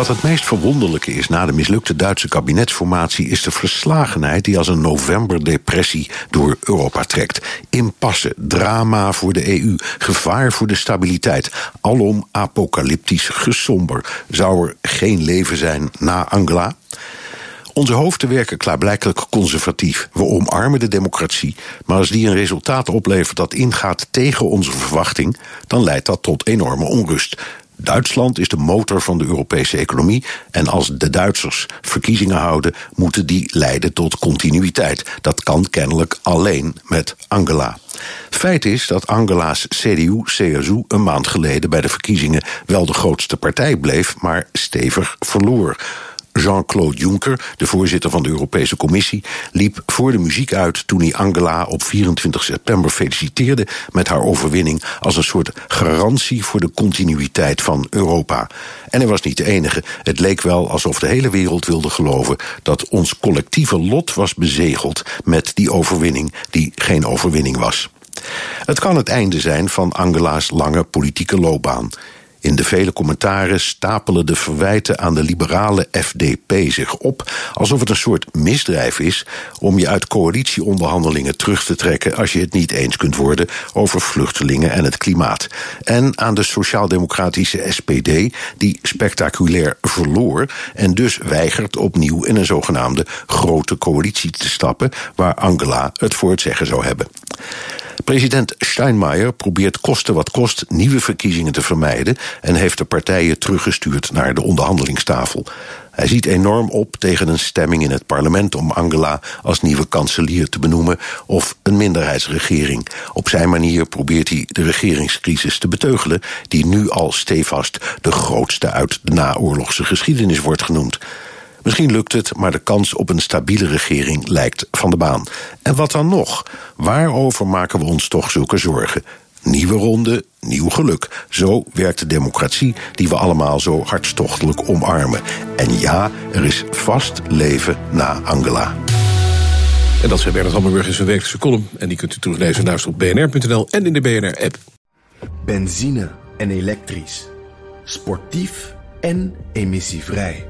Wat het meest verwonderlijke is na de mislukte Duitse kabinetsformatie is de verslagenheid die als een novemberdepressie door Europa trekt. Impasse, drama voor de EU, gevaar voor de stabiliteit. Alom apocalyptisch gesomber. Zou er geen leven zijn na Angela? Onze hoofden werken klaarblijkelijk conservatief. We omarmen de democratie. Maar als die een resultaat oplevert dat ingaat tegen onze verwachting, dan leidt dat tot enorme onrust. Duitsland is de motor van de Europese economie. En als de Duitsers verkiezingen houden, moeten die leiden tot continuïteit. Dat kan kennelijk alleen met Angela. Feit is dat Angela's CDU-CSU een maand geleden bij de verkiezingen wel de grootste partij bleef, maar stevig verloor. Jean-Claude Juncker, de voorzitter van de Europese Commissie, liep voor de muziek uit toen hij Angela op 24 september feliciteerde met haar overwinning als een soort garantie voor de continuïteit van Europa. En hij was niet de enige. Het leek wel alsof de hele wereld wilde geloven dat ons collectieve lot was bezegeld met die overwinning die geen overwinning was. Het kan het einde zijn van Angela's lange politieke loopbaan. In de vele commentaren stapelen de verwijten aan de liberale FDP zich op, alsof het een soort misdrijf is om je uit coalitieonderhandelingen terug te trekken als je het niet eens kunt worden over vluchtelingen en het klimaat. En aan de sociaal-democratische SPD, die spectaculair verloor en dus weigert opnieuw in een zogenaamde grote coalitie te stappen, waar Angela het voor het zeggen zou hebben. President Steinmeier probeert kosten wat kost nieuwe verkiezingen te vermijden en heeft de partijen teruggestuurd naar de onderhandelingstafel. Hij ziet enorm op tegen een stemming in het parlement om Angela als nieuwe kanselier te benoemen of een minderheidsregering. Op zijn manier probeert hij de regeringscrisis te beteugelen, die nu al stevast de grootste uit de naoorlogse geschiedenis wordt genoemd. Misschien lukt het, maar de kans op een stabiele regering lijkt van de baan. En wat dan nog? Waarover maken we ons toch zulke zorgen? Nieuwe ronde, nieuw geluk. Zo werkt de democratie die we allemaal zo hartstochtelijk omarmen. En ja, er is vast leven na Angela. En dat zei Bernard Hammerburg in zijn wekelijkse column. En die kunt u teruglezen naast op bnr.nl en in de BNR-app. Benzine en elektrisch. Sportief en emissievrij.